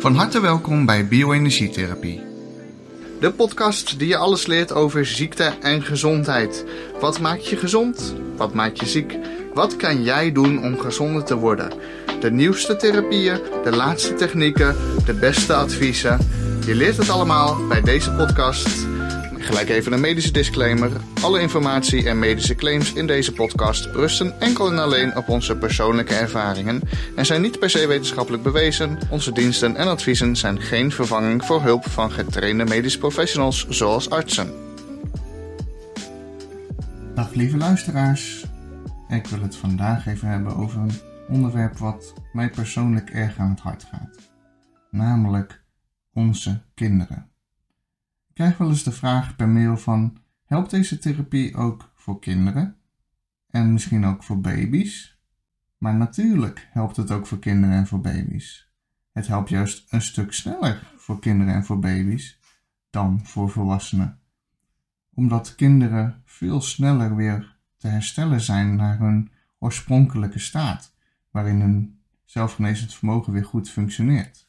Van harte welkom bij Bioenergietherapie. De podcast die je alles leert over ziekte en gezondheid. Wat maakt je gezond? Wat maakt je ziek? Wat kan jij doen om gezonder te worden? De nieuwste therapieën, de laatste technieken, de beste adviezen. Je leert het allemaal bij deze podcast. Gelijk even een medische disclaimer. Alle informatie en medische claims in deze podcast rusten enkel en alleen op onze persoonlijke ervaringen en zijn niet per se wetenschappelijk bewezen. Onze diensten en adviezen zijn geen vervanging voor hulp van getrainde medische professionals zoals artsen. Dag lieve luisteraars. Ik wil het vandaag even hebben over een onderwerp wat mij persoonlijk erg aan het hart gaat. Namelijk onze kinderen krijg wel eens de vraag per mail van: helpt deze therapie ook voor kinderen? En misschien ook voor baby's? Maar natuurlijk helpt het ook voor kinderen en voor baby's. Het helpt juist een stuk sneller voor kinderen en voor baby's dan voor volwassenen. Omdat kinderen veel sneller weer te herstellen zijn naar hun oorspronkelijke staat, waarin hun zelfgenezend vermogen weer goed functioneert.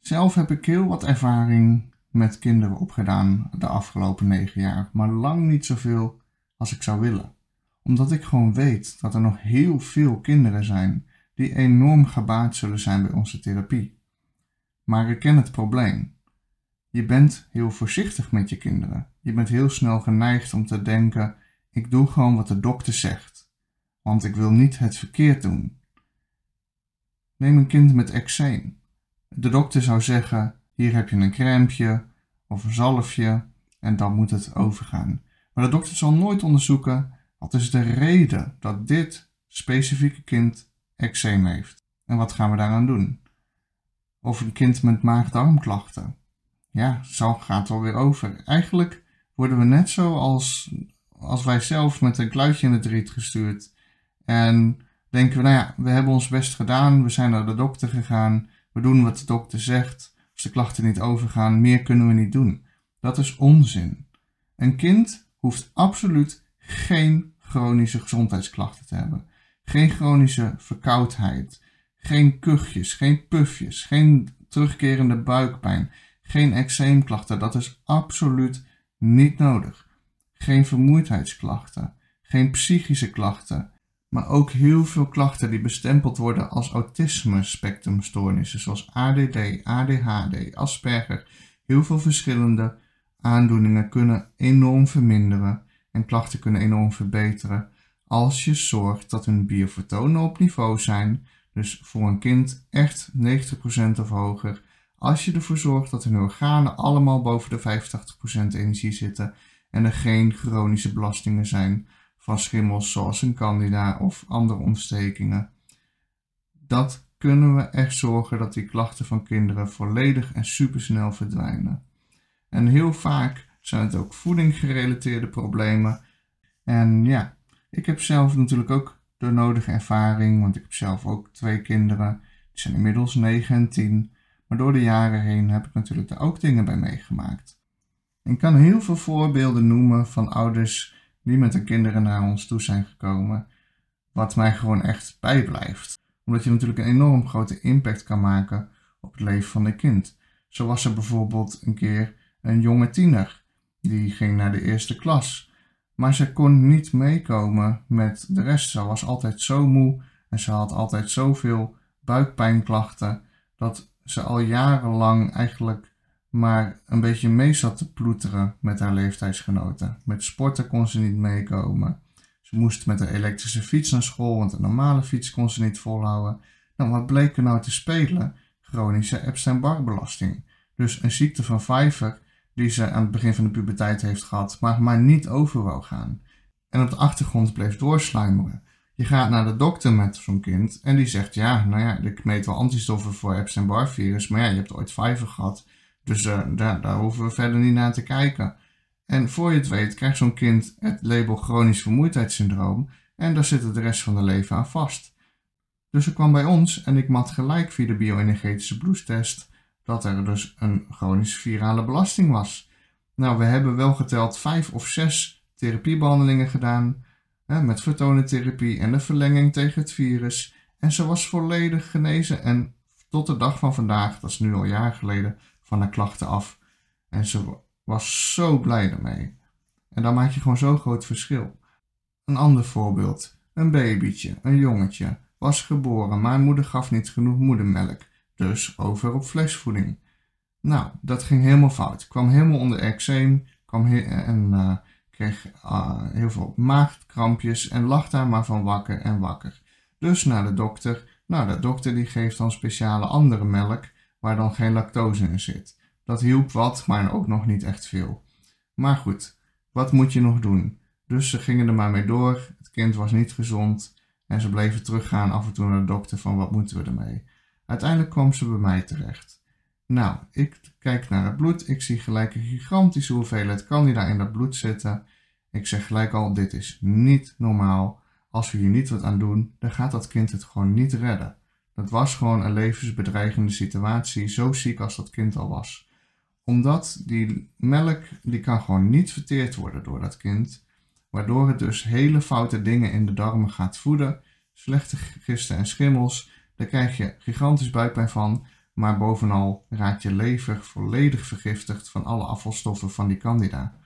Zelf heb ik heel wat ervaring met kinderen opgedaan de afgelopen negen jaar, maar lang niet zoveel als ik zou willen. Omdat ik gewoon weet dat er nog heel veel kinderen zijn die enorm gebaat zullen zijn bij onze therapie. Maar ik ken het probleem. Je bent heel voorzichtig met je kinderen. Je bent heel snel geneigd om te denken: ik doe gewoon wat de dokter zegt, want ik wil niet het verkeerd doen. Neem een kind met eczeem. De dokter zou zeggen: hier heb je een crèmpje of een zalfje en dan moet het overgaan. Maar de dokter zal nooit onderzoeken wat is de reden dat dit specifieke kind eczeem heeft. En wat gaan we daaraan doen? Of een kind met maag-darmklachten. Ja, zo gaat het weer over. Eigenlijk worden we net zo als, als wij zelf met een kluitje in het riet gestuurd. En denken we, nou ja, we hebben ons best gedaan, we zijn naar de dokter gegaan, we doen wat de dokter zegt. Als de klachten niet overgaan, meer kunnen we niet doen. Dat is onzin. Een kind hoeft absoluut geen chronische gezondheidsklachten te hebben. Geen chronische verkoudheid. Geen kuchjes, geen pufjes, geen terugkerende buikpijn. Geen eczeemklachten. Dat is absoluut niet nodig. Geen vermoeidheidsklachten. Geen psychische klachten maar ook heel veel klachten die bestempeld worden als autisme-spectrumstoornissen, zoals ADD, ADHD, Asperger. Heel veel verschillende aandoeningen kunnen enorm verminderen en klachten kunnen enorm verbeteren als je zorgt dat hun biofotonen op niveau zijn, dus voor een kind echt 90% of hoger. Als je ervoor zorgt dat hun organen allemaal boven de 85% energie zitten en er geen chronische belastingen zijn, van schimmels zoals een candida of andere ontstekingen. Dat kunnen we echt zorgen dat die klachten van kinderen volledig en supersnel verdwijnen. En heel vaak zijn het ook voedinggerelateerde problemen. En ja, ik heb zelf natuurlijk ook de nodige ervaring, want ik heb zelf ook twee kinderen. Die zijn inmiddels 9 en 10. Maar door de jaren heen heb ik natuurlijk daar ook dingen bij meegemaakt. Ik kan heel veel voorbeelden noemen van ouders die met de kinderen naar ons toe zijn gekomen, wat mij gewoon echt bijblijft. Omdat je natuurlijk een enorm grote impact kan maken op het leven van een kind. Zo was er bijvoorbeeld een keer een jonge tiener, die ging naar de eerste klas. Maar ze kon niet meekomen met de rest. Ze was altijd zo moe en ze had altijd zoveel buikpijnklachten dat ze al jarenlang eigenlijk maar een beetje mee zat te ploeteren met haar leeftijdsgenoten. Met sporten kon ze niet meekomen. Ze moest met een elektrische fiets naar school, want een normale fiets kon ze niet volhouden. Nou, wat bleek er nou te spelen? Chronische Epstein-Barr-belasting. Dus een ziekte van Pfeiffer die ze aan het begin van de puberteit heeft gehad, maar maar niet over wou gaan. En op de achtergrond bleef doorsluimeren. Je gaat naar de dokter met zo'n kind en die zegt, ja, nou ja, ik meet wel antistoffen voor Epstein-Barr-virus, maar ja, je hebt ooit Pfeiffer gehad. Dus daar, hoeven we verder niet naar te kijken. En voor je het weet krijgt zo'n kind het label chronisch vermoeidheidssyndroom en daar zit het de rest van het leven aan vast. Dus ze kwam bij ons en ik mat gelijk via de bioenergetische bloedstest dat er dus een chronische virale belasting was. Nou, we hebben wel geteld vijf of zes therapiebehandelingen gedaan hè, met vertonentherapie en de verlenging tegen het virus. En ze was volledig genezen en tot de dag van vandaag, dat is nu al jaar geleden, van haar klachten af. En ze was zo blij daarmee. En dan maak je gewoon zo'n groot verschil. Een ander voorbeeld. Een babytje, een jongetje, was geboren, maar moeder gaf niet genoeg moedermelk. Dus over op flesvoeding. Nou, dat ging helemaal fout. Kwam helemaal onder eczeem, kwam en uh, kreeg uh, heel veel maagkrampjes en lag daar maar van wakker en wakker. Dus naar de dokter. Nou, de dokter die geeft dan speciale andere melk waar dan geen lactose in zit. Dat hielp wat, maar ook nog niet echt veel. Maar goed, wat moet je nog doen? Dus ze gingen er maar mee door. Het kind was niet gezond en ze bleven teruggaan af en toe naar de dokter van wat moeten we ermee. Uiteindelijk kwam ze bij mij terecht. Nou, ik kijk naar het bloed. Ik zie gelijk een gigantische hoeveelheid candida in dat bloed zitten. Ik zeg gelijk al, dit is niet normaal. Als we hier niet wat aan doen, dan gaat dat kind het gewoon niet redden. Dat was gewoon een levensbedreigende situatie, zo ziek als dat kind al was. Omdat die melk, die kan gewoon niet verteerd worden door dat kind. Waardoor het dus hele foute dingen in de darmen gaat voeden. Slechte gisten en schimmels. Daar krijg je gigantisch buikpijn van. Maar bovenal raakt je lever volledig vergiftigd van alle afvalstoffen van die candida.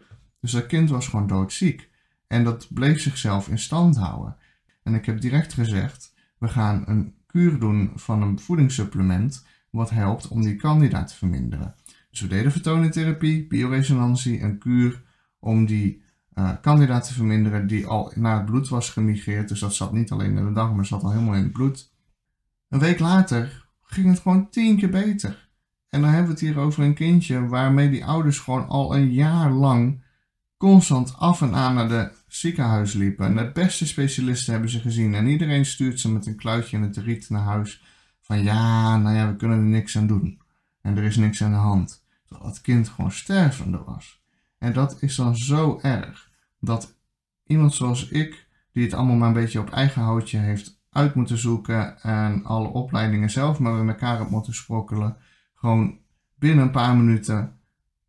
Dus dat kind was gewoon doodziek. En dat bleef zichzelf in stand houden. En ik heb direct gezegd, we gaan een kuur doen van een voedingssupplement wat helpt om die candida te verminderen. Dus we deden vertoningtherapie, bioresonantie, een kuur om die uh, candida te verminderen die al naar het bloed was gemigreerd. Dus dat zat niet alleen in de darmen, maar zat al helemaal in het bloed. Een week later ging het gewoon tien keer beter. En dan hebben we het hier over een kindje waarmee die ouders gewoon al een jaar lang constant af en aan naar de ziekenhuis liepen. En de beste specialisten hebben ze gezien. En iedereen stuurt ze met een kluitje en een teriet naar huis. Van ja, nou ja, we kunnen er niks aan doen. En er is niks aan de hand. Terwijl het kind gewoon stervende was. En dat is dan zo erg. Dat iemand zoals ik, die het allemaal maar een beetje op eigen houtje heeft uit moeten zoeken. En alle opleidingen zelf maar met elkaar op moeten sprokkelen. Gewoon binnen een paar minuten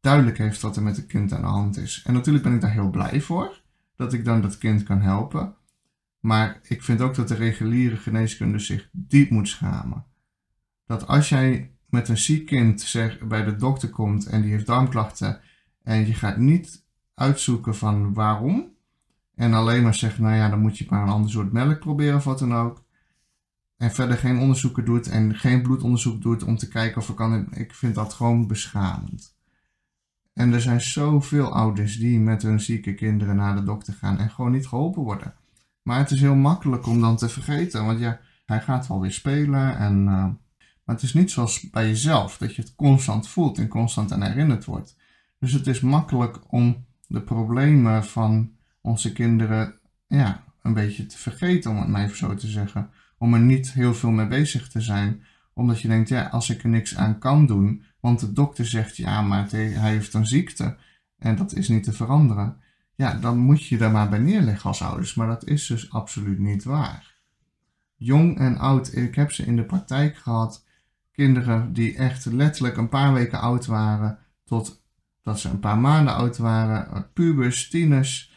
duidelijk heeft wat er met het kind aan de hand is. En natuurlijk ben ik daar heel blij voor, dat ik dan dat kind kan helpen. Maar ik vind ook dat de reguliere geneeskunde zich diep moet schamen. Dat als jij met een ziek kind zeg, bij de dokter komt en die heeft darmklachten en je gaat niet uitzoeken van waarom en alleen maar zegt, nou ja, dan moet je maar een ander soort melk proberen of wat dan ook. En verder geen onderzoeken doet en geen bloedonderzoek doet om te kijken of er kan. Ik vind dat gewoon beschamend. En er zijn zoveel ouders die met hun zieke kinderen naar de dokter gaan en gewoon niet geholpen worden. Maar het is heel makkelijk om dan te vergeten, want ja, hij gaat wel weer spelen. En, uh, maar het is niet zoals bij jezelf, dat je het constant voelt en constant aan herinnerd wordt. Dus het is makkelijk om de problemen van onze kinderen ja, een beetje te vergeten, om het maar even zo te zeggen. Om er niet heel veel mee bezig te zijn, omdat je denkt, ja, als ik er niks aan kan doen, want de dokter zegt ja, maar hij heeft een ziekte en dat is niet te veranderen. Ja, dan moet je daar maar bij neerleggen als ouders. Maar dat is dus absoluut niet waar. Jong en oud, ik heb ze in de praktijk gehad. Kinderen die echt letterlijk een paar weken oud waren, tot dat ze een paar maanden oud waren, pubers, tieners.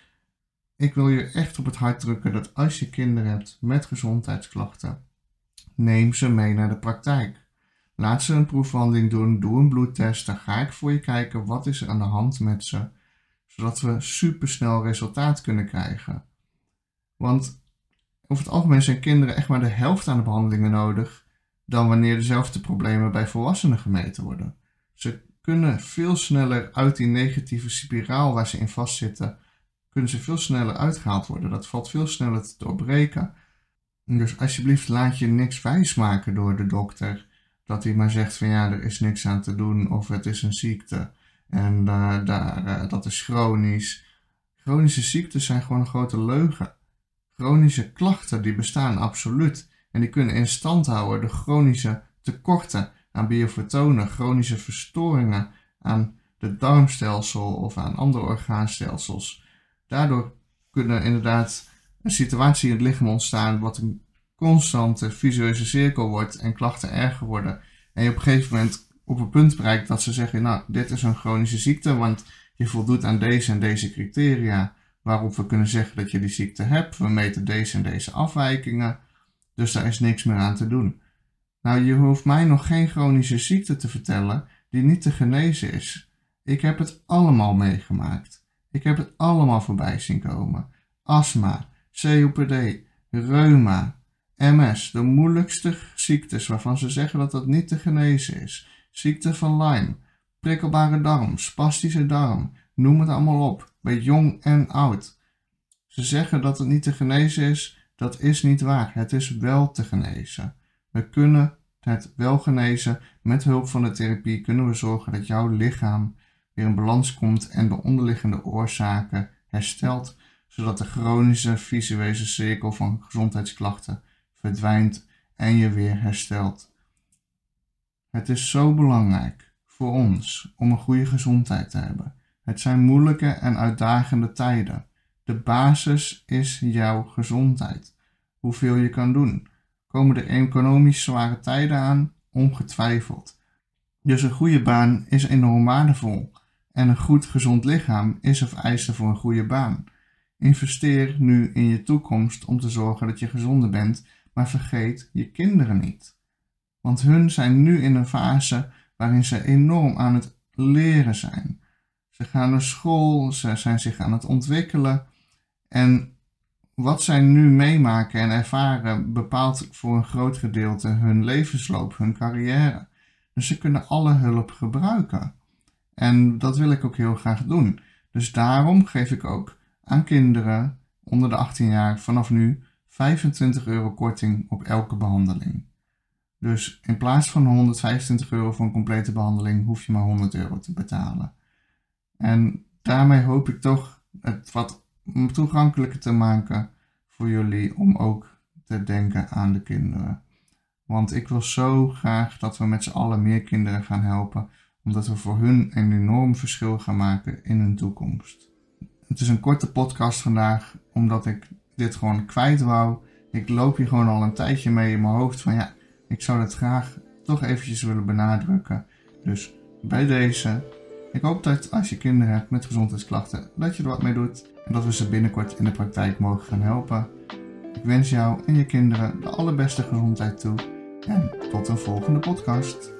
Ik wil je echt op het hart drukken dat als je kinderen hebt met gezondheidsklachten, neem ze mee naar de praktijk. Laat ze een proefwandeling doen, doe een bloedtest, dan ga ik voor je kijken wat is er aan de hand met ze, zodat we supersnel resultaat kunnen krijgen. Want over het algemeen zijn kinderen echt maar de helft aan de behandelingen nodig dan wanneer dezelfde problemen bij volwassenen gemeten worden. Ze kunnen veel sneller uit die negatieve spiraal waar ze in vastzitten, kunnen ze veel sneller uitgehaald worden. Dat valt veel sneller te doorbreken. Dus alsjeblieft laat je niks wijsmaken door de dokter dat hij maar zegt van ja, er is niks aan te doen of het is een ziekte en uh, daar, uh, dat is chronisch. Chronische ziektes zijn gewoon een grote leugen. Chronische klachten die bestaan absoluut en die kunnen in stand houden de chronische tekorten aan biofotonen, chronische verstoringen aan het darmstelsel of aan andere orgaanstelsels. Daardoor kunnen inderdaad een situatie in het lichaam ontstaan wat een constante visueuze cirkel wordt en klachten erger worden. En je op een gegeven moment op een punt bereikt dat ze zeggen, nou, dit is een chronische ziekte, want je voldoet aan deze en deze criteria waarop we kunnen zeggen dat je die ziekte hebt. We meten deze en deze afwijkingen, dus daar is niks meer aan te doen. Nou, je hoeft mij nog geen chronische ziekte te vertellen die niet te genezen is. Ik heb het allemaal meegemaakt. Ik heb het allemaal voorbij zien komen. Astma, COPD, reuma, MS, de moeilijkste ziektes waarvan ze zeggen dat dat niet te genezen is. Ziekte van Lyme, prikkelbare darm, spastische darm, noem het allemaal op, bij jong en oud. Ze zeggen dat het niet te genezen is, dat is niet waar. Het is wel te genezen. We kunnen het wel genezen. Met hulp van de therapie kunnen we zorgen dat jouw lichaam weer in balans komt en de onderliggende oorzaken herstelt, zodat de chronische visuele cirkel van gezondheidsklachten verdwijnt en je weer herstelt. Het is zo belangrijk voor ons om een goede gezondheid te hebben. Het zijn moeilijke en uitdagende tijden. De basis is jouw gezondheid. Hoeveel je kan doen. Komen er economisch zware tijden aan? Ongetwijfeld. Dus een goede baan is enorm waardevol. En een goed gezond lichaam is of eisen voor een goede baan. Investeer nu in je toekomst om te zorgen dat je gezonder bent, maar vergeet je kinderen niet. Want hun zijn nu in een fase waarin ze enorm aan het leren zijn. Ze gaan naar school, ze zijn zich aan het ontwikkelen. En wat zij nu meemaken en ervaren bepaalt voor een groot gedeelte hun levensloop, hun carrière. Dus ze kunnen alle hulp gebruiken. En dat wil ik ook heel graag doen. Dus daarom geef ik ook aan kinderen onder de 18 jaar vanaf nu 25 euro korting op elke behandeling. Dus in plaats van 125 euro voor een complete behandeling hoef je maar 100 euro te betalen. En daarmee hoop ik toch het wat toegankelijker te maken voor jullie om ook te denken aan de kinderen. Want ik wil zo graag dat we met z'n allen meer kinderen gaan helpen, omdat we voor hun een enorm verschil gaan maken in hun toekomst. Het is een korte podcast vandaag, omdat ik dit gewoon kwijt wou. Ik loop hier gewoon al een tijdje mee in mijn hoofd van ja, ik zou dat graag toch eventjes willen benadrukken. Dus bij deze, ik hoop dat als je kinderen hebt met gezondheidsklachten, dat je er wat mee doet en dat we ze binnenkort in de praktijk mogen gaan helpen. Ik wens jou en je kinderen de allerbeste gezondheid toe en tot een volgende podcast.